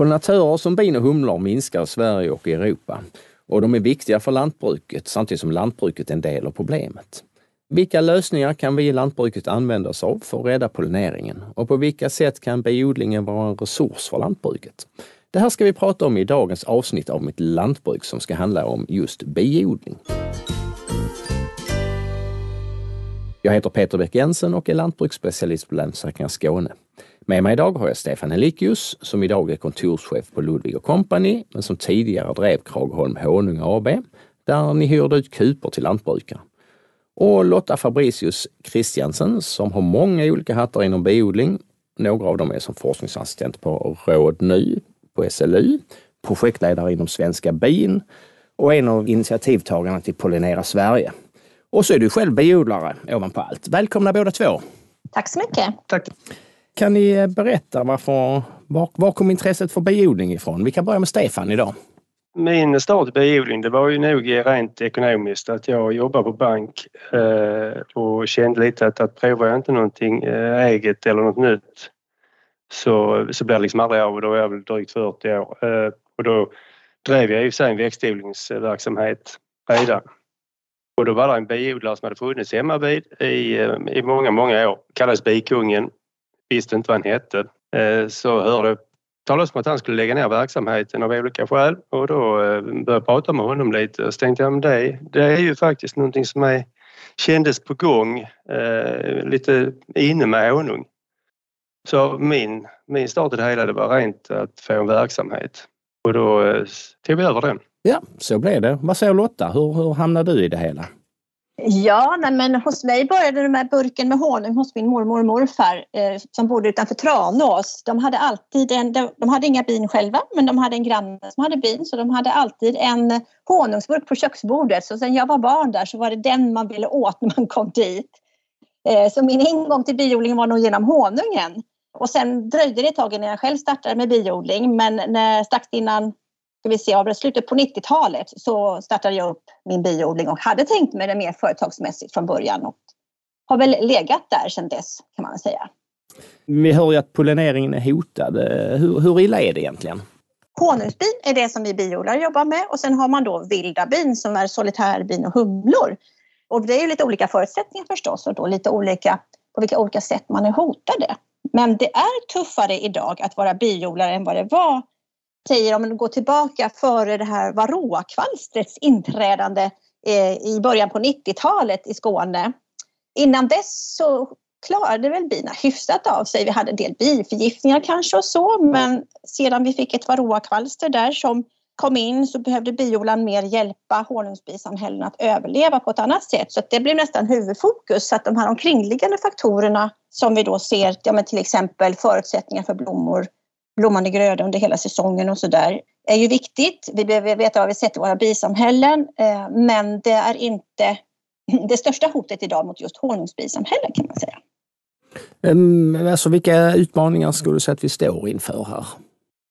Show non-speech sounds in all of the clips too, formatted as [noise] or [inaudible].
Pollinatörer som bin och humlor minskar i Sverige och i Europa och de är viktiga för lantbruket samtidigt som lantbruket är en del av problemet. Vilka lösningar kan vi i lantbruket använda oss av för att rädda pollineringen? Och på vilka sätt kan biodlingen vara en resurs för lantbruket? Det här ska vi prata om i dagens avsnitt av Mitt lantbruk som ska handla om just biodling. Jag heter Peter Beck-Jensen och är lantbruksspecialist på Länsförsäkringar Skåne. Med mig idag har jag Stefan Elikius som idag är kontorschef på Ludvig Company men som tidigare drev Kragholm Honung AB där ni hyrde ut kupor till lantbrukare. Och Lotta Fabricius Christiansen som har många olika hattar inom biodling. Några av dem är som forskningsassistent på Råd Ny på SLU, projektledare inom Svenska bin och en av initiativtagarna till Pollinera Sverige. Och så är du själv biodlare ovanpå allt. Välkomna båda två! Tack så mycket! Tack! Kan ni berätta varför, var, var kom intresset för biodling ifrån? Vi kan börja med Stefan idag. Min start i biodling det var ju nog rent ekonomiskt att jag jobbade på bank eh, och kände lite att, att provar jag inte någonting eh, eget eller något nytt så, så blir det liksom aldrig av och då är jag väl drygt 40 år. Eh, och då drev jag i och för sig en växtodlingsverksamhet redan. Och då var det en biodlare som hade funnits hemma vid i, eh, i många, många år. Kallades Bikungen. Visste inte vad han hette. Eh, så hörde talas om att han skulle lägga ner verksamheten av olika skäl och då eh, började jag prata med honom lite och så tänkte jag men det, det är ju faktiskt någonting som är, kändes på gång, eh, lite inne med honung. Så min, min start i det hela det var rent att få en verksamhet och då eh, tog vi över den. Ja, så blev det. Vad säger Lotta? Hur, hur hamnade du i det hela? Ja, nej, men hos mig började det med burken med honung hos min mormor och morfar eh, som bodde utanför Tranås. De hade alltid en, de, de hade inga bin själva, men de hade en granne som hade bin så de hade alltid en honungsburk på köksbordet. Så sen jag var barn där så var det den man ville åt när man kom dit. Eh, så min ingång till biodlingen var nog genom honungen. Och sen dröjde det ett tag innan jag själv startade med biodling men när, strax innan ska vi se, av slutet på 90-talet så startade jag upp min biodling och hade tänkt mig det mer företagsmässigt från början och har väl legat där sedan dess kan man säga. Vi hör ju att pollineringen är hotad. Hur, hur illa är det egentligen? Honungsbin är det som vi biodlare jobbar med och sen har man då vilda bin som är solitärbin och humlor. Och det är ju lite olika förutsättningar förstås och då lite olika på vilka olika sätt man är hotade. Men det är tuffare idag att vara biodlare än vad det var säger om man går tillbaka före det här varroakvalstrets inträdande eh, i början på 90-talet i Skåne. Innan dess så klarade väl bina hyfsat av sig. Vi hade en del biförgiftningar kanske och så men sedan vi fick ett varroakvalster där som kom in så behövde biodlaren mer hjälpa honungsbisamhällena att överleva på ett annat sätt. Så det blev nästan huvudfokus. Så att de här omkringliggande faktorerna som vi då ser, ja, men till exempel förutsättningar för blommor blommande gröda under hela säsongen och sådär är ju viktigt. Vi behöver veta vad vi sätter i våra bisamhällen eh, men det är inte [laughs] det största hotet idag mot just honungsbisamhällen kan man säga. Um, alltså vilka utmaningar skulle du säga att vi står inför här?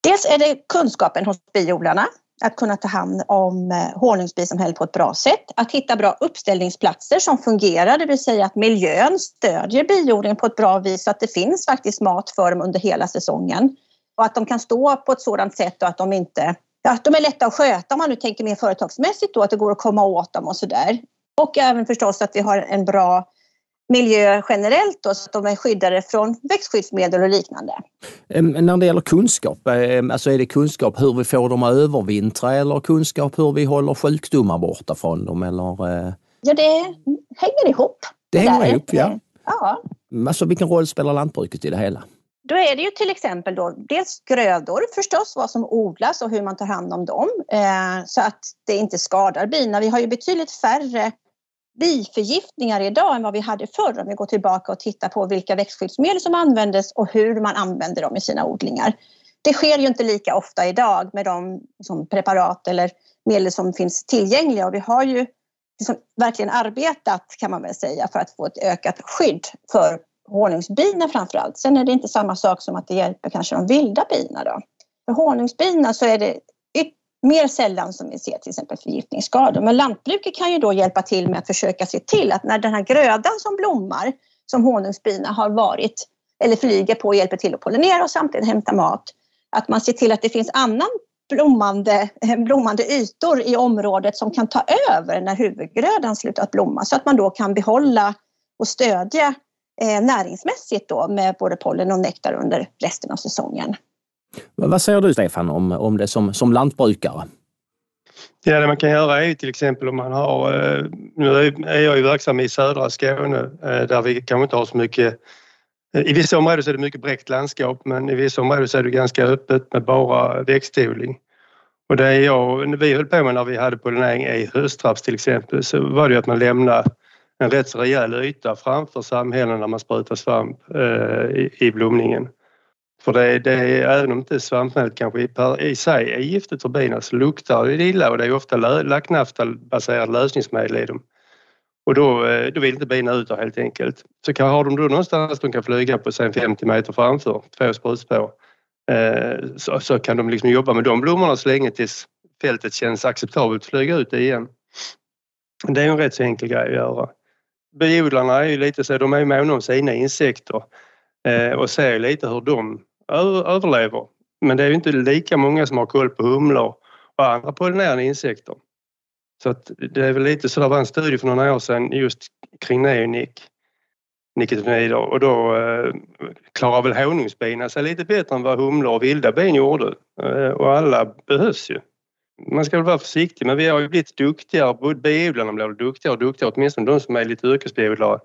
Dels är det kunskapen hos biodlarna att kunna ta hand om eh, honungsbisamhällen på ett bra sätt. Att hitta bra uppställningsplatser som fungerar, det vill säga att miljön stödjer biodlingen på ett bra vis så att det finns faktiskt mat för dem under hela säsongen och att de kan stå på ett sådant sätt och att de inte ja, de är lätta att sköta om man nu tänker mer företagsmässigt då, att det går att komma åt dem och sådär. Och även förstås att vi har en bra miljö generellt då, så att de är skyddade från växtskyddsmedel och liknande. När det gäller kunskap, alltså är det kunskap hur vi får dem att övervintra eller kunskap hur vi håller sjukdomar borta från dem? Eller? Eh? Ja, det hänger ihop. Det, hänger ihop, ja. ja. Alltså vilken roll spelar lantbruket i det hela? Då är det ju till exempel då dels grödor förstås, vad som odlas och hur man tar hand om dem eh, så att det inte skadar bina. Vi har ju betydligt färre biförgiftningar idag än vad vi hade förr om vi går tillbaka och tittar på vilka växtskyddsmedel som användes och hur man använder dem i sina odlingar. Det sker ju inte lika ofta idag med de som preparat eller medel som finns tillgängliga och vi har ju liksom verkligen arbetat kan man väl säga för att få ett ökat skydd för honungsbina framför allt. Sen är det inte samma sak som att det hjälper kanske de vilda bina då. För honungsbina så är det mer sällan som vi ser till exempel förgiftningsskador. Men lantbruket kan ju då hjälpa till med att försöka se till att när den här grödan som blommar som honungsbina har varit eller flyger på och hjälper till att pollinera och samtidigt hämta mat att man ser till att det finns annan blommande, [laughs] blommande ytor i området som kan ta över när huvudgrödan slutat blomma så att man då kan behålla och stödja eh, näringsmässigt då med både pollen och nektar under resten av säsongen. Vad säger du Stefan om, om det som, som lantbrukare? Ja, det man kan göra är till exempel om man har, eh, nu är jag ju verksam i södra Skåne eh, där vi kanske inte har så mycket i vissa områden så är det mycket bräckt landskap men i vissa områden så är det ganska öppet med bara växtodling. Och det jag, vi höll på med när vi hade pollinering i höstraps till exempel så var det ju att man lämnade en rätt så rejäl yta framför samhällen när man sprutar svamp eh, i, i blomningen. För det, det är, även om inte svampmedlet kanske i, i sig är giftigt för bina så luktar det illa och det är ofta lacknaftabaserade lösningsmedel i dem. Och då, eh, då vill inte bina ut helt enkelt. Så har de då någonstans de kan flyga på sen 50 meter framför, två sprutspår, eh, så, så kan de liksom jobba med de blommorna så länge tills fältet känns acceptabelt att flyga ut igen. Det är en rätt så enkel grej att göra. Biodlarna är ju lite så, de är måna om sina insekter eh, och ser lite hur de överlever. Men det är ju inte lika många som har koll på humlor och andra pollinerande insekter. Så att det är väl lite så, det var en studie för några år sedan just kring neonic nikotinoider och då eh, klarar väl honungsbina sig lite bättre än vad humlor och vilda bin gjorde. Eh, och alla behövs ju. Man ska väl vara försiktig men vi har ju blivit duktigare, biodlarna blir duktigare och duktigare, åtminstone de som är lite yrkesbiodlare.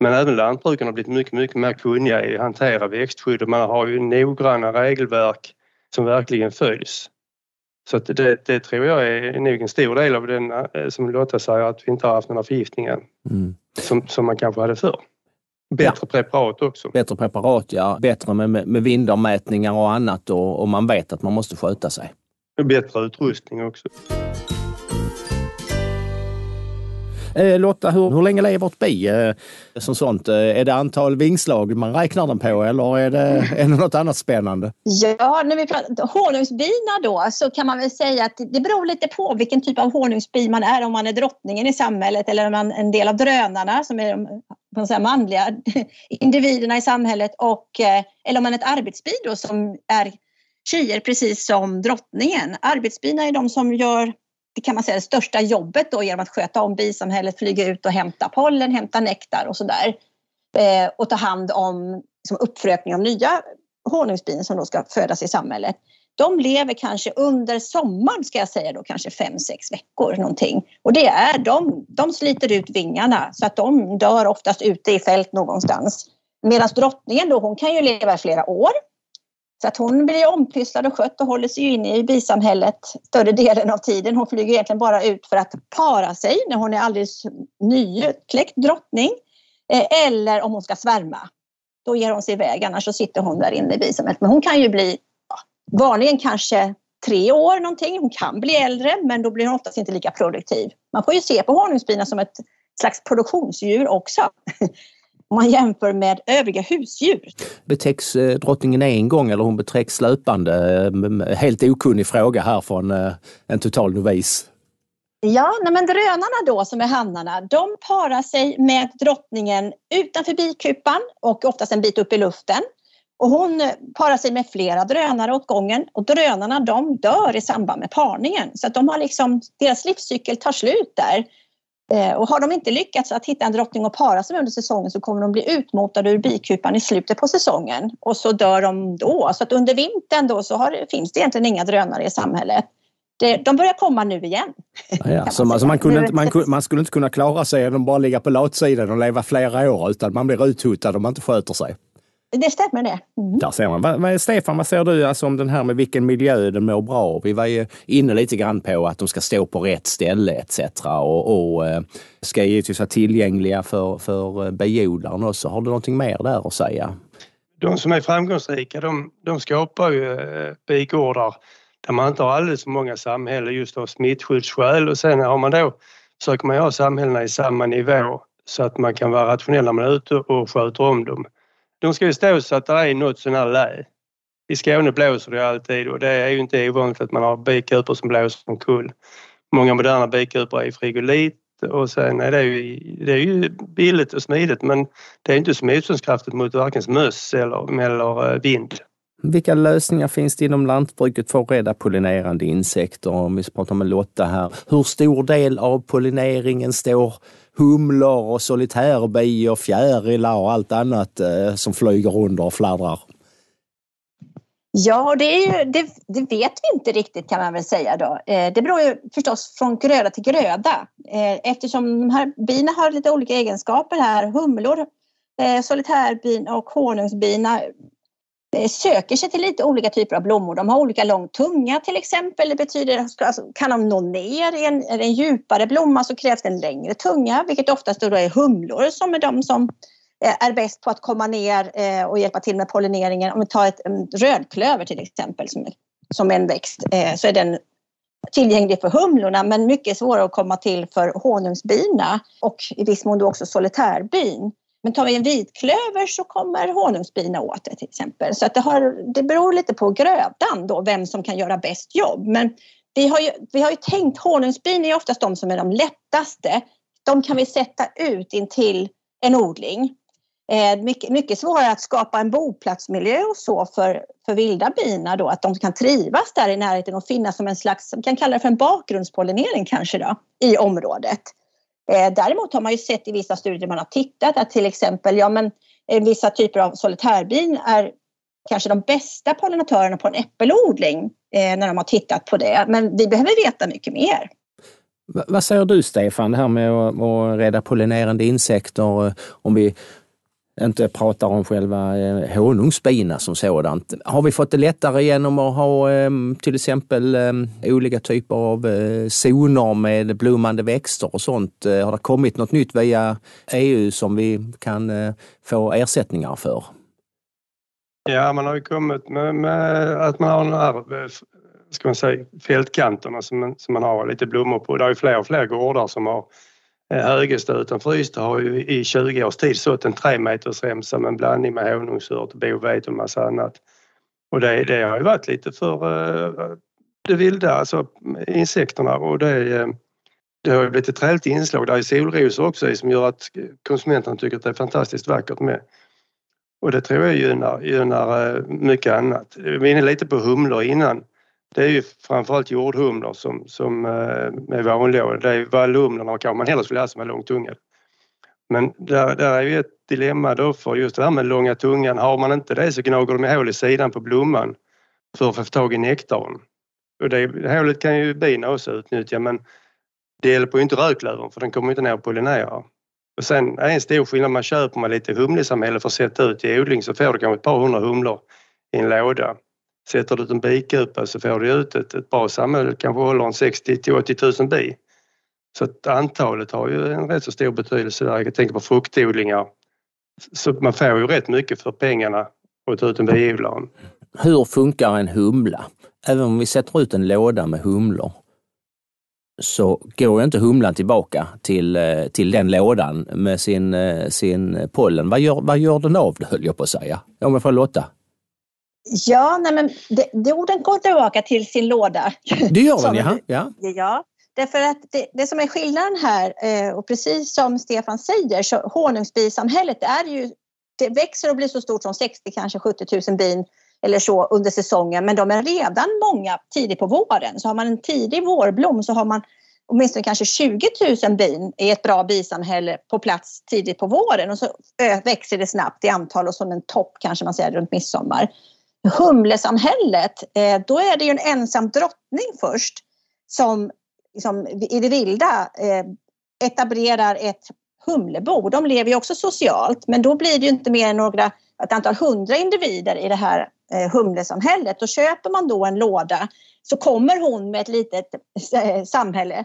Men även lantbrukarna har blivit mycket, mycket mer kunniga i att hantera växtskydd och man har ju noggranna regelverk som verkligen följs. Så det, det, tror jag är nog en stor del av den eh, som Lotta säger att vi inte har haft några förgiftningar mm. som, som man kanske hade förr. Bättre ja. preparat också. Bättre preparat ja, bättre med, med vindarmätningar och annat och, och man vet att man måste sköta sig. Bättre utrustning också. Eh, Lotta, hur, hur länge lever ett bi eh, som sånt? Eh, är det antal vingslag man räknar den på eller är det, [laughs] är det något annat spännande? Ja, när vi pratar honungsbina då så kan man väl säga att det beror lite på vilken typ av honungsbi man är. Om man är drottningen i samhället eller om man är en del av drönarna som är de säga, manliga [laughs] individerna i samhället och eller om man är ett arbetsbi då som är tjejer precis som drottningen. Arbetsbina är de som gör det kan man säga det största jobbet då genom att sköta om bisamhället, flyga ut och hämta pollen, hämta nektar och sådär. Eh, och ta hand om liksom, uppfrökning av nya honungsbin som då ska födas i samhället. De lever kanske under sommaren ska jag säga då kanske fem sex veckor någonting. Och det är de, de sliter ut vingarna så att de dör oftast ute i fält någonstans. Medan drottningen då hon kan ju leva i flera år så att hon blir ompysslad och skött och håller sig inne i bisamhället större delen av tiden. Hon flyger egentligen bara ut för att para sig när hon är alldeles nykläckt drottning. Eh, eller om hon ska svärma. Då ger hon sig iväg, annars så sitter hon där inne i bisamhället. Men hon kan ju bli vanligen kanske tre år någonting. Hon kan bli äldre men då blir hon oftast inte lika produktiv. Man får ju se på honungsbina som ett slags produktionsdjur också. [laughs] om man jämför med övriga husdjur. Betäcks eh, drottningen en gång eller hon betäcks löpande? Eh, helt okunnig fråga här från eh, en total novis. Ja, men drönarna då som är hannarna, de parar sig med drottningen utanför bikupan och oftast en bit upp i luften. Och hon parar sig med flera drönare åt gången och drönarna de dör i samband med parningen. Så att de har liksom, deras livscykel tar slut där. Eh, och har de inte lyckats att hitta en drottning och para sig under säsongen så kommer de bli utmotade ur bikupan i slutet på säsongen och så dör de då. Så att under vintern då så har, finns det egentligen inga drönare i samhället. Det, de börjar komma nu igen. Ja, så man, man, kunde inte, man, man, skulle inte kunna klara sig om bara ligga på latsidan och leva flera år utan man blir uthotad om man inte sköter sig. Det stämmer det. Mm. Där ser man. Vad, vad, Stefan, vad säger du alltså om den här med vilken miljö den mår bra av? Vi var ju inne lite grann på att de ska stå på rätt ställe etc. och, och eh, ska givetvis vara tillgängliga för, för eh, biodlaren också. Har du någonting mer där att säga? De som är framgångsrika de, de skapar ju eh, bigårdar där man inte har alldeles för många samhällen just av smittskyddsskäl och sen har man då försöker man ha samhällena i samma nivå så att man kan vara rationell när man är ute och sköter om dem. De ska ju stå så att det är något sån här lä. I Skåne blåser det alltid och det är ju inte ovanligt att man har bikupor som blåser omkull. Många moderna bikupor är frigolit och sen är det ju, det är ju billigt och smidigt men det är inte så motståndskraftigt mot varken möss eller, eller eh, vind. Vilka lösningar finns det inom lantbruket för att rädda pollinerande insekter? Om vi pratar med Lotta här. Hur stor del av pollineringen står humlor och solitärbi och fjärilar och allt annat eh, som flyger under och fladdrar? Ja, det, är ju, det, det, vet vi inte riktigt kan man väl säga då. Eh, det beror ju förstås från gröda till gröda eh, eftersom de här bina har lite olika egenskaper här. Humlor, eh, solitärbin och honungsbina Eh, söker sig till lite olika typer av blommor. De har olika lång tunga till exempel. Det betyder, alltså, kan de nå ner i en, en djupare blomma så krävs det en längre tunga, vilket oftast då är humlor som är de som eh, är bäst på att komma ner eh, och hjälpa till med pollineringen. Om vi tar ett rödklöver till exempel som, som en växt så är den tillgänglig för humlorna men mycket svårare att komma till för honungsbina och i viss mån då också solitärbin. Men tar vi en vitklöver så kommer honungsbina åt det till exempel. Så att det, har, det beror lite på grödan då, vem som kan göra bäst jobb. Men vi har ju, vi har ju tänkt, honungsbin är oftast de som är de lättaste. De kan vi sätta ut intill en odling. Eh, mycket, mycket svårare att skapa en boplatsmiljö och så för, för vilda bina då, att de kan trivas där i närheten och finnas som en slags, man kan kalla det för en bakgrundspollinering kanske då, i området. Eh, däremot har man ju sett i vissa studier man har tittat att till exempel, ja men eh, vissa typer av solitärbin är kanske de bästa pollinatörerna på en äppelodling eh, när de har tittat på det. Men vi behöver veta mycket mer. Vad säger du Stefan, det här med att, att rädda pollinerande insekter, om vi inte pratar om själva eh, honungsbina som sådant. Har vi fått det lättare genom att ha ehm, till exempel ehm, olika typer av eh, zoner med blommande växter och sånt? Eh, har det kommit något nytt via EU som vi kan eh, få ersättningar för? Ja, man har ju kommit med, med att man har de här eh, ska man säga, fältkanterna som, som man har lite blommor på. Det är ju fler och fler gårdar som har Eh, Högestö Högestad utanför Ystad har ju i 20 års tid sått en tremetersremsa meters remsa med en blandning med honungsört, bovete och en massa annat. Och det, det har ju varit lite för uh, det vilda, alltså insekterna och det, eh, det har ju blivit ett trevligt inslag. Där är solrosor också som gör att konsumenterna tycker att det är fantastiskt vackert med. Och det tror jag gynnar, gynnar mycket annat. Vi var inne lite på humlor innan det är ju framförallt jordhumlor som, som eh, är vanliga och det är vallhumlorna kanske man hellre skulle ha som är långtungade. Men där, där är ju ett dilemma då för just det här med långa tungan. Har man inte det så gnager de hål i sidan på blomman för att få tag i nektarn. Och det hålet kan ju bina också utnyttja men det hjälper ju inte rödklövern för den kommer inte ner och pollinerar. Och sen är en stor skillnad, man köper man lite humlesamhälle för att sätta ut i odling så får du kanske ett par hundra humlor i en låda. Sätter du ut en bikupa så får du ut ett, ett bra samhälle, kanske håller en 60 till 80 000 bi. Så att antalet har ju en rätt så stor betydelse där. Jag tänker på fruktodlingar. Så man får ju rätt mycket för pengarna att ta ut en biodlare. Hur funkar en humla? Även om vi sätter ut en låda med humlor så går inte humlan tillbaka till, eh, till den lådan med sin, eh, sin pollen. Vad gör, vad gör den av det höll jag på att säga. Om jag får Lotta? Ja, nej men det, det orden går tillbaka till sin låda. Det gör [laughs] den, ja. ja. Ja, därför att det, det som är skillnaden här, eh, och precis som Stefan säger, så honungsbisamhället är ju, det växer och blir så stort som 60, kanske 70 000 bin eller så under säsongen, men de är redan många tidigt på våren. Så har man en tidig vårblom så har man åtminstone kanske 20 000 bin i ett bra bisamhälle på plats tidigt på våren och så växer det snabbt i antal och som en topp kanske man säger runt midsommar humlesamhället, eh, då är det ju en ensam drottning först som liksom, i det vilda eh, etablerar ett humlebo. De lever ju också socialt men då blir det ju inte mer än några, ett antal hundra individer i det här eh, humlesamhället. Och köper man då en låda så kommer hon med ett litet eh, samhälle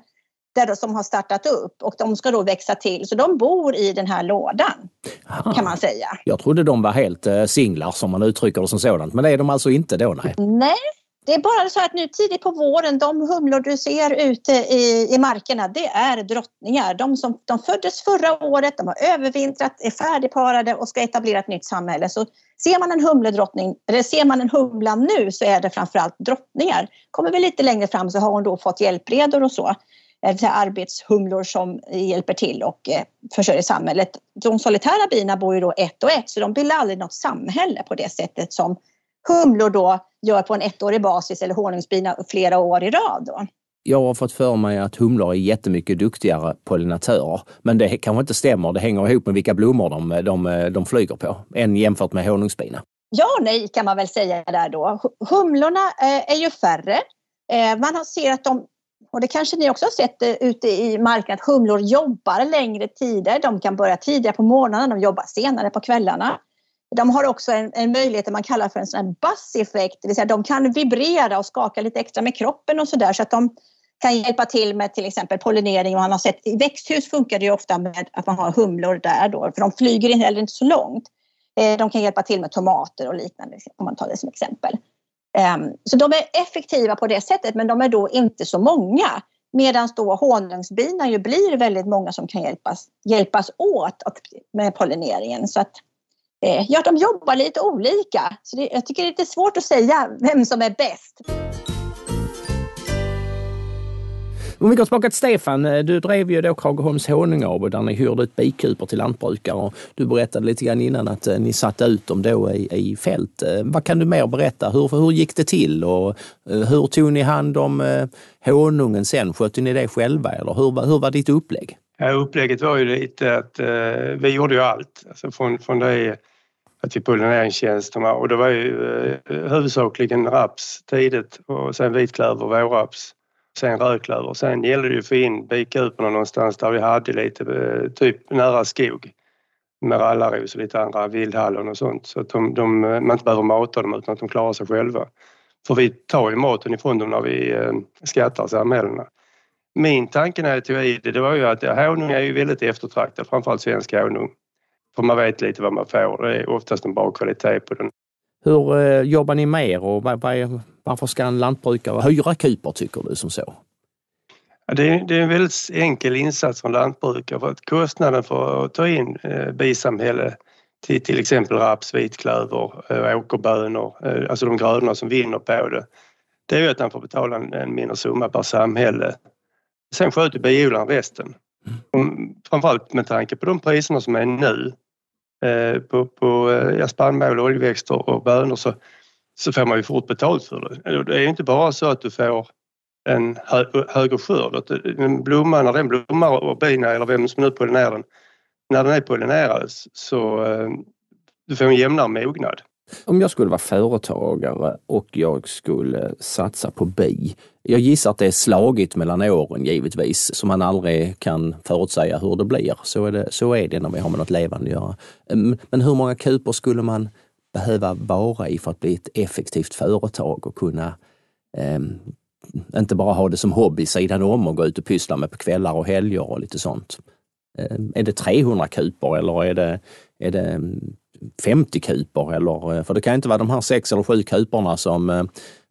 där som har startat upp och de ska då växa till. Så de bor i den här lådan Aha. kan man säga. Jag trodde de var helt eh, singlar som man uttrycker det som sådant, men det är de alltså inte då? Nej. nej. Det är bara så att nu tidigt på våren, de humlor du ser ute i, i markerna, det är drottningar. De som de föddes förra året, de har övervintrat, är färdigparade och ska etablera ett nytt samhälle. Så ser man en humledrottning, eller ser man en humla nu så är det framförallt drottningar. Kommer vi lite längre fram så har hon då fått hjälpredor och så arbetshumlor som hjälper till och eh, försörjer samhället. De solitära bina bor ju då ett och ett så de bildar aldrig något samhälle på det sättet som humlor då gör på en ettårig basis eller honungsbina flera år i rad. Då. Jag har fått för mig att humlor är jättemycket duktigare pollinatörer. Men det kanske inte stämmer. Det hänger ihop med vilka blommor de, de, de flyger på än jämfört med honungsbina. Ja och nej kan man väl säga där då. Humlorna eh, är ju färre. Eh, man ser att de, och det kanske ni också har sett eh, ute i marken, att humlor jobbar längre tider. De kan börja tidigare på morgonen, de jobbar senare på kvällarna. De har också en, en möjlighet man kallar för en sån här buzz-effekt, det vill säga de kan vibrera och skaka lite extra med kroppen och sådär så att de kan hjälpa till med till exempel pollinering. Man har sett, I växthus funkar det ju ofta med att man har humlor där då, för de flyger in heller inte så långt. Eh, de kan hjälpa till med tomater och liknande om man tar det som exempel. Ehm, så de är effektiva på det sättet men de är då inte så många. Medan då honungsbina ju blir väldigt många som kan hjälpas, hjälpas åt med pollineringen. Så att, eh, ja, de jobbar lite olika. Så det, jag tycker det är lite svårt att säga vem som är bäst. Om vi går tillbaka till Stefan, eh, du drev ju då Krageholms Honung AB där ni hyrde ut bikuper till lantbrukare. Och du berättade lite grann innan att eh, ni satte ut dem då i, i fält. Eh, vad kan du mer berätta? Hur, hur gick det till och hur tog ni hand om honungen sen? Skötte ni det själva eller hur, hur var ditt upplägg? Ja, upplägget var ju lite att eh, vi gjorde ju allt. Alltså från, från det att vi pollineringstjänsterna och det var ju eh, huvudsakligen raps tidigt och sen vitklöver, vårraps sen rödklöver. Sen gällde det ju att få in bikuporna någonstans där vi hade lite, eh, typ nära skog med rallarros och lite andra vildhallon och sånt så att de, de, eh, man inte behöver mata dem utan att de klarar sig själva. För vi tar ju maten ifrån dem när vi eh, skattar samhällena. Min tanke när jag tog i det, det var ju att honung är ju väldigt eftertraktad, framförallt svensk honung. För man vet lite vad man får. Det är oftast en bra kvalitet på den. Hur jobbar ni med er och vad, vad, varför ska en lantbrukare hyra kuper tycker du som så? Det, är, det är en väldigt enkel insats från lantbrukare för att kostnaden för att ta in eh, bisamhälle till till exempel raps, vitklöver, eh, åkerbönor, eh, alltså de grödorna som vinner på det. Det är ju att han får betala en, en mindre summa per samhälle. Sen sköter biodlaren resten. Mm. Framförallt med tanke på de priserna som är nu Eh, på, på ja, spannmål, oljeväxter och bönor så, så får man ju fort betalt för det. Det är inte bara så att du får en hö, högre skörd. Eh, en blomma, när den blommar och bina eller vem som nu pollinerar den, när den är pollinerad så eh, du får en jämnare mognad. Om jag skulle vara företagare och jag skulle satsa på bi. Jag gissar att det är slagigt mellan åren givetvis, så man aldrig kan förutsäga hur det blir. Så är det, så är det när vi har med något levande att göra. Men hur många kupor skulle man behöva vara i för att bli ett effektivt företag och kunna eh, inte bara ha det som hobby sidan om och gå ut och pyssla med på kvällar och helger och lite sånt. Eh, är det 300 kupor eller är det, är det 50 kuper eller, eh, för det kan inte vara de här sex eller sju kuperna som eh,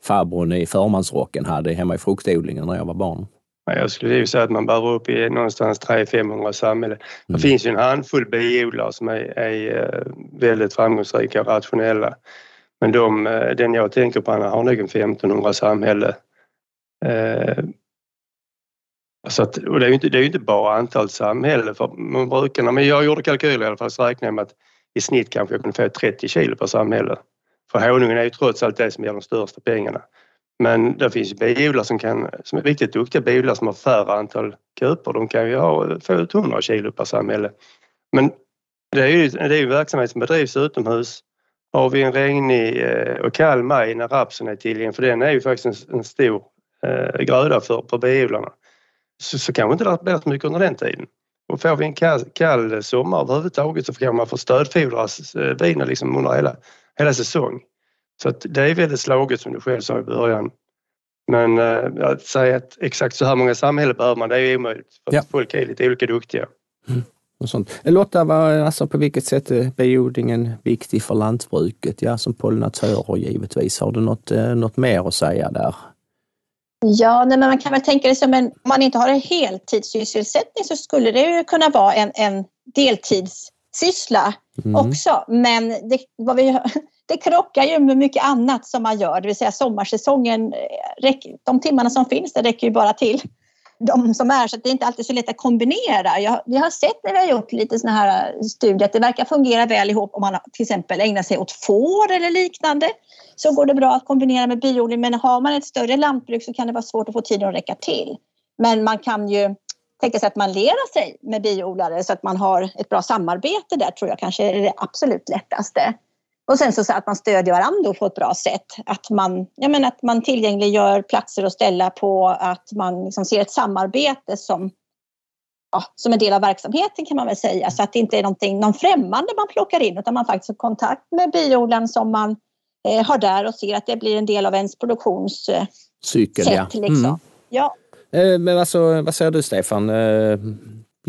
farbrorn i förmansrocken hade hemma i fruktodlingen när jag var barn. Jag skulle ju säga att man behöver upp i någonstans 300-500 samhällen. Det mm. finns ju en handfull biodlare som är, är, eh, väldigt framgångsrika och rationella. Men de, den jag tänker på har nog en 1500 samhälle. Eh, så att, och det är ju inte, det är inte bara antal samhällen för man brukar, men jag gjorde kalkyler i alla fall så räknade jag med att i snitt kanske jag kunde få 30 kilo per samhälle. För honungen är ju trots allt det som ger de största pengarna. Men det finns ju biodlare som, kan, som är riktigt duktiga biodlare som har färre antal kupor. De kan ju ha, få ut 100 kilo per samhälle. Men det är ju det är en verksamhet som bedrivs utomhus. Har vi en regnig eh, och kall maj när rapsen är tillgänglig, för den är ju faktiskt en, en stor eh, gröda för, för biodlarna, så, så kanske inte det blir så mycket under den tiden. Och får vi en kall, kall sommar överhuvudtaget så kan man få stödfodra bina eh, liksom under hela, hela säsong. Så att det är väldigt slaget som du själv sa i början. Men äh, att säga att exakt så här många samhällen behöver man, det är omöjligt. För ja. folk är lite olika duktiga. Mm. Och sånt. Lotta, vad, alltså på vilket sätt är biodlingen viktig för lantbruket? Ja, som pollinatör givetvis. Har du något, eh, något mer att säga där? Ja, nej, men man kan väl tänka det som en, om man inte har en heltidssysselsättning så skulle det ju kunna vara en, en deltidssyssla mm. också. Men det, vad vi, det krockar ju med mycket annat som man gör, det vill säga sommarsäsongen, eh, de timmarna som finns det räcker ju bara till de som är, så det är inte alltid så lätt att kombinera. Jag, vi har sett när vi har gjort lite sådana här eh, studier att det verkar fungera väl ihop om man till exempel ägnar sig åt får eller liknande. Så går det bra att kombinera med biodling men har man ett större lantbruk så kan det vara svårt att få tiden att räcka till. Men man kan ju tänka sig att man lerar sig med biodlare så att man har ett bra samarbete där tror jag kanske är det absolut lättaste. Och sen så att man stödjer varandra på ett bra sätt. Att man, jag menar, att man tillgängliggör platser att ställa på, att man liksom ser ett samarbete som, ja, som en del av verksamheten kan man väl säga. Så att det inte är någon främmande man plockar in utan man faktiskt har kontakt med biodlaren som man eh, har där och ser att det blir en del av ens produktionscykel. Cykel, ja. Liksom. Mm. ja. Eh, men alltså, vad säger du Stefan?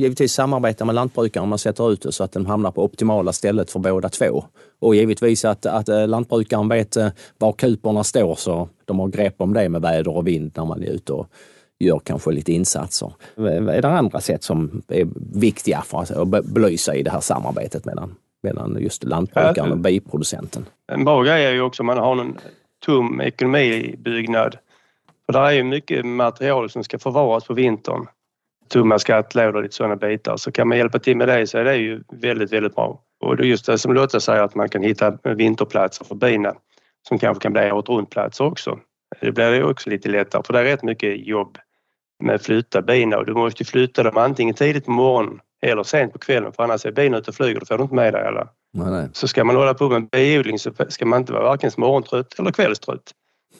Eh, givetvis samarbeta med lantbrukare om man sätter ut det så att den hamnar på optimala stället för båda två. Och givetvis att, att eh, lantbrukaren vet var kuporna står så de har grepp om det med väder och vind när man är ute och gör kanske lite insatser. Är det andra sätt som är viktiga för att belysa i det här samarbetet mellan, mellan just lantbrukaren och biproducenten? En bra grej är ju också om man har en tom ekonomibyggnad för det är ju mycket material som ska förvaras på vintern. Tumma skattlådor och lite sådana bitar. Så kan man hjälpa till med det så är det ju väldigt, väldigt bra. Och det är just det som Lotta säger att man kan hitta vinterplatser för bina som kanske kan bli året runt-platser också. Det blir ju också lite lättare för det är rätt mycket jobb med att flytta bina och du måste flytta dem antingen tidigt på morgonen eller sent på kvällen för annars är bina ute och flyger, då får du inte med dig alla. Nej, nej. Så ska man hålla på med biodling så ska man inte vara varken morgontrött eller kvällstrött.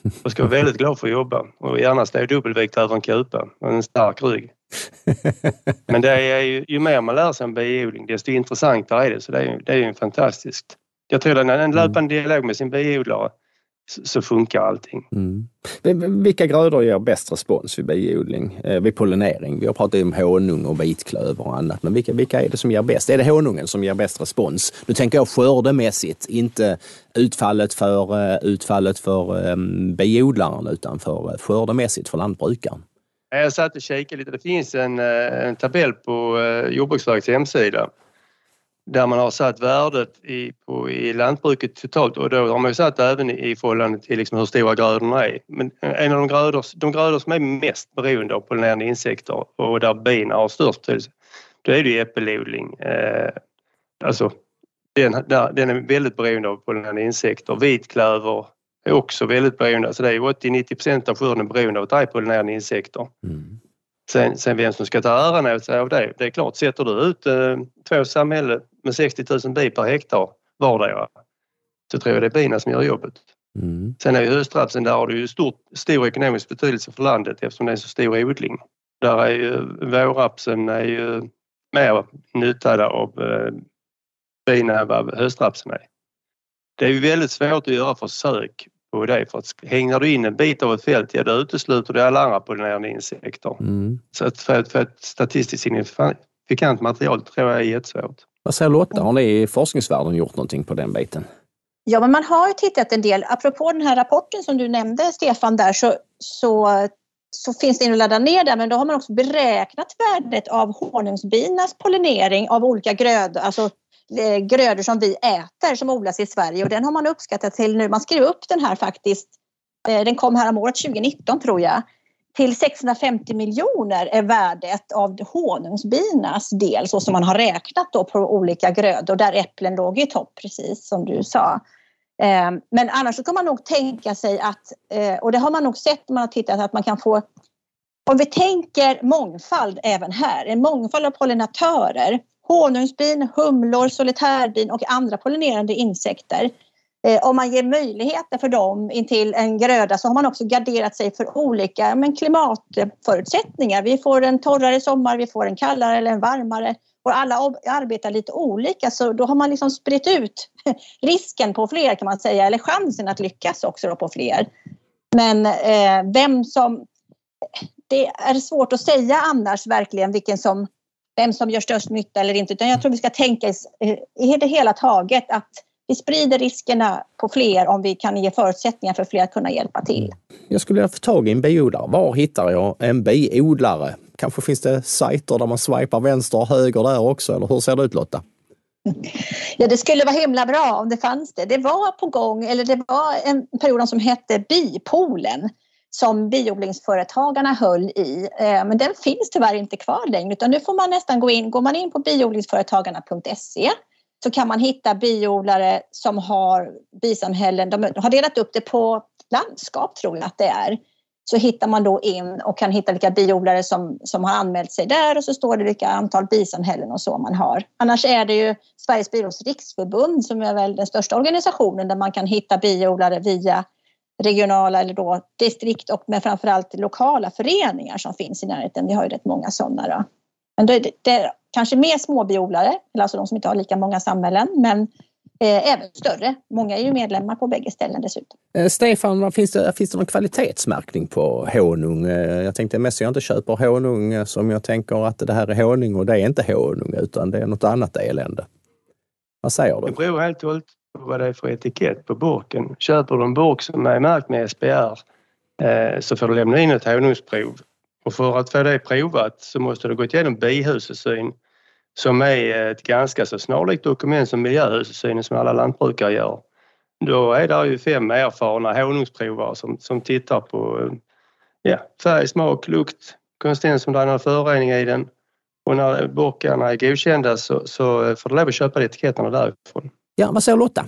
Man ska vara väldigt glad för att jobba och gärna stå dubbelvikt över en kupa och en stark rygg. Men det är ju, ju mer man lär sig om biodling desto intressantare är det så det är ju, det är ju fantastiskt. Jag tror att en löpande dialog med sin biodlare så funkar allting. Mm. Vilka grödor ger bäst respons vid biodling, eh, vid pollinering? Vi har pratat om honung och vitklöver och annat, men vilka, vilka är det som ger bäst? Är det honungen som ger bäst respons? Nu tänker jag skördemässigt, inte utfallet för, uh, utfallet för um, biodlaren utan för uh, skördemässigt för lantbrukaren. Jag satt och kikade lite. Det finns en, en tabell på Jordbruksverkets hemsida där man har satt värdet i, på, i lantbruket totalt och då har man ju satt även i, förhållande till liksom hur stora grödorna är. Men eh, en av de grödor, de grödor som är mest beroende av pollinerande insekter och där bina har störst betydelse, då är det ju äppelodling. Eh, alltså den, där, den är väldigt beroende av pollinerande insekter. Vitklöver är också väldigt beroende, alltså det är 80-90 procent av skörden beroende av att det är pollinerande insekter. Mm. Sen, sen vem som ska ta äran åt sig av det, det är klart, sätter du ut eh, två samhällen med 60 000 bi per hektar vardera så tror jag det är bina som gör jobbet. Mm. Sen är ju höstrapsen, där har du ju stort, stor ekonomisk betydelse för landet eftersom det är så stor odling. Där är ju vårrapsen är ju mer nyttad av eh, bina än vad höstrapsen är. Det är ju väldigt svårt att göra försök på det. För att hängnar du in en bit av ett fält, ja då utesluter du alla andra pollinerande insekter. Mm. Så att för, för ett statistiskt signifikant material tror jag är jättesvårt. Vad säger Lotta, har ni i forskningsvärlden gjort någonting på den biten? Ja, men man har ju tittat en del. Apropå den här rapporten som du nämnde, Stefan, där så, så, så finns det att ladda ner där, men då har man också beräknat värdet av honungsbinas pollinering av olika grödor, alltså Eh, grödor som vi äter som odlas i Sverige. Och den har man uppskattat till nu, man skrev upp den här faktiskt, eh, den kom här om året 2019 tror jag, till 650 miljoner är värdet av honungsbinas del så som man har räknat då på olika grödor där äpplen låg i topp precis som du sa. Eh, men annars så kan man nog tänka sig att, och det har man nog sett när man har tittat, att man kan få om vi tänker mångfald även här, en mångfald av pollinatörer honungsbin, humlor, solitärbin och andra pollinerande insekter. Eh, om man ger möjligheter för dem intill en gröda så har man också garderat sig för olika men, klimatförutsättningar. Vi får en torrare sommar, vi får en kallare eller en varmare och alla arbetar lite olika så då har man liksom spritt ut [laughs] risken på fler kan man säga, eller chansen att lyckas också på fler. Men eh, vem som... Det är svårt att säga annars verkligen vilken som vem som gör störst nytta eller inte. Utan jag tror vi ska tänka i det hela taget att vi sprider riskerna på fler om vi kan ge förutsättningar för fler att kunna hjälpa till. Jag skulle vilja få tag i en biodlare. Var hittar jag en biodlare? Kanske finns det sajter där man swipar vänster och höger där också, eller hur ser det ut Lotta? [laughs] Ja, det skulle vara himla bra om det fanns det. Det var på gång, eller det var en period som hette Bipolen som biodlingsföretagarna höll i. Eh, men den finns tyvärr inte kvar längre utan nu får man nästan gå in, går man in på biodlingsföretagarna.se så kan man hitta biodlare som har bisamhällen. De har delat upp det på landskap tror jag att det är. Så hittar man då in och kan hitta vilka biodlare som, som har anmält sig där och så står det vilka antal bisamhällen och så man har. Annars är det ju Sveriges biodlares riksförbund som är väl den största organisationen där man kan hitta biodlare via regionala eller då distrikt och med framförallt lokala föreningar som finns i närheten. Vi har ju rätt många sådana. Då. Men det, det är kanske mer småbiodlare, alltså de som inte har lika många samhällen, men eh, även större. Många är ju medlemmar på bägge ställen dessutom. Eh, Stefan, finns det, finns det någon kvalitetsmärkning på honung? Eh, jag tänkte mest jag inte köper honung eh, som jag tänker att det här är honung och det är inte honung utan det är något annat elände. Vad säger du? Det beror helt och hållet vad det är för etikett på burken. Köper du en burk som är märkt med SPR eh, så får du lämna in ett honungsprov. Och för att få det provat så måste du gå igenom bihusesyn som är ett ganska så snarlikt dokument som miljöhusesynen som alla lantbrukare gör. Då är det ju fem erfarna honungsprovare som, som tittar på ja, färg, smak, lukt, konsistens om det är någon förorening i den. Och när burkarna är godkända så, så får du lov att köpa etiketterna därifrån. Ja, vad säger Lotta?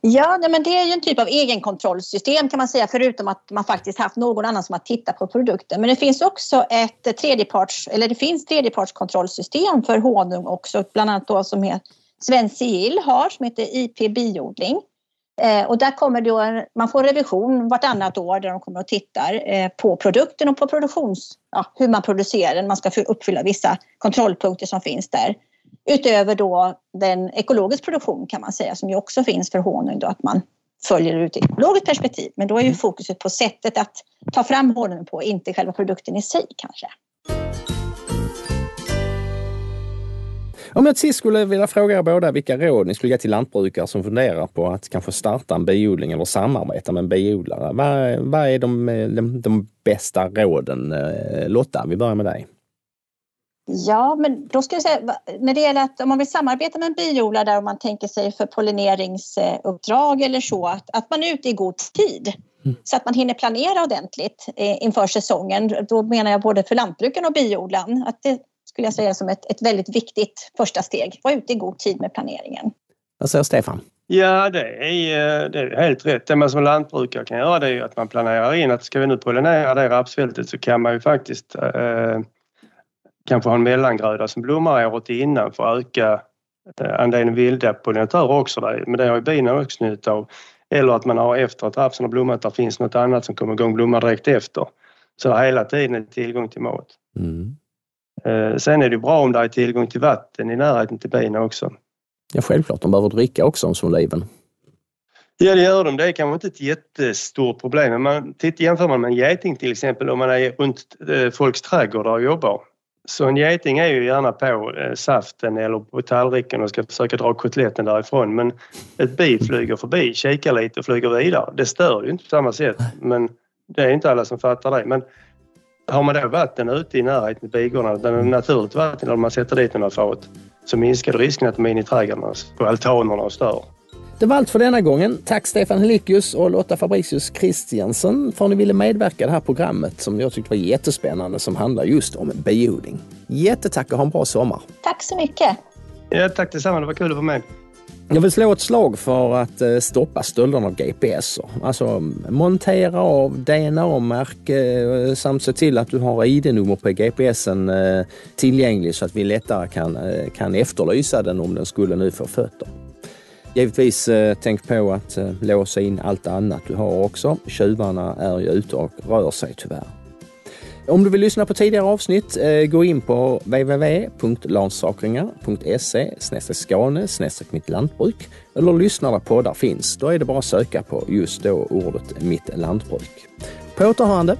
Ja, men det är ju en typ av egenkontrollsystem kan man säga, förutom att man faktiskt haft någon annan som har tittat på produkten. Men det finns också ett tredjeparts, eller det finns tredjepartskontrollsystem för honung också, bland annat då som är Svensk Sigill har, som heter IP Biodling. Eh, och där kommer då, man får revision vartannat år där de kommer och tittar eh, på produkten och på produktions, ja, hur man producerar den. Man ska uppfylla vissa kontrollpunkter som finns där. Utöver då den ekologisk produktion kan man säga som ju också finns för honung då att man följer ut ett ekologiskt perspektiv. Men då är ju mm. fokuset på sättet att ta fram honungen på, inte själva produkten i sig kanske. Om jag till sist skulle vilja fråga er båda vilka råd ni skulle ge till lantbrukare som funderar på att kanske starta en biodling eller samarbeta med en biodlare. Vad, vad är de, de, de bästa råden? Eh, Lotta, vi börjar med dig. Ja, men då ska jag säga när det gäller att om man vill samarbeta med en biodlare där man tänker sig för pollineringsuppdrag eller så, att, att man är ute i god tid. Mm. Så att man hinner planera ordentligt eh, inför säsongen. Då menar jag både för lantbrukaren och biodlaren. Att det skulle jag säga som ett, ett väldigt viktigt första steg. Var ute i god tid med planeringen. Vad säger Stefan? Ja, det är, det är helt rätt. Det man som lantbrukare kan göra det är att man planerar in att ska vi nu pollinera det rapsfältet så kan man ju faktiskt eh, kanske ha en mellangröda som blommar året innan för att öka eh, andelen vilda pollinatörer också. Där. Men det har ju bina också nytta av. Eller att man har efter att rapsen har blommat, där finns något annat som kommer igång blomma direkt efter. Så hela tiden är tillgång till mat. Mm. Eh, sen är det bra om det är tillgång till vatten i närheten till bina också. Ja, självklart. De behöver dricka också om liven. Ja, det gör de. Det är kanske inte ett jättestort problem. Men man, jämför man med en geting till exempel om man är runt eh, folks trädgårdar och jobbar så en geting är ju gärna på eh, saften eller på tallriken och ska försöka dra kotletten därifrån men ett bi flyger förbi, kikar lite och flyger vidare. Det stör ju inte på samma sätt men det är inte alla som fattar det. Men har man då vatten ute i närheten av bigården, naturligt vatten eller man sätter dit några fat så minskar risken att de är inne i trädgårdarna på altanerna och stör. Det var allt för denna gången. Tack Stefan Helikius och Lotta Fabricius Christiansen för att ni ville medverka i det här programmet som jag tyckte var jättespännande som handlar just om biodling. Jättetack och ha en bra sommar. Tack så mycket. Ja, tack detsamma. Det var kul att vara med. Jag vill slå ett slag för att eh, stoppa stölderna av GPS. Alltså montera av DNA-märke eh, samt se till att du har ID-nummer på GPSen eh, tillgänglig så att vi lättare kan, kan efterlysa den om den skulle nu få fötter. Givetvis eh, tänk på att eh, låsa in allt annat du har också. Tjuvarna är ju ute och rör sig tyvärr. Om du vill lyssna på tidigare avsnitt, eh, gå in på www.lansakringar.se skane mitt lantbruk eller lyssna där poddar finns. Då är det bara att söka på just då ordet mitt lantbruk. På återhörande!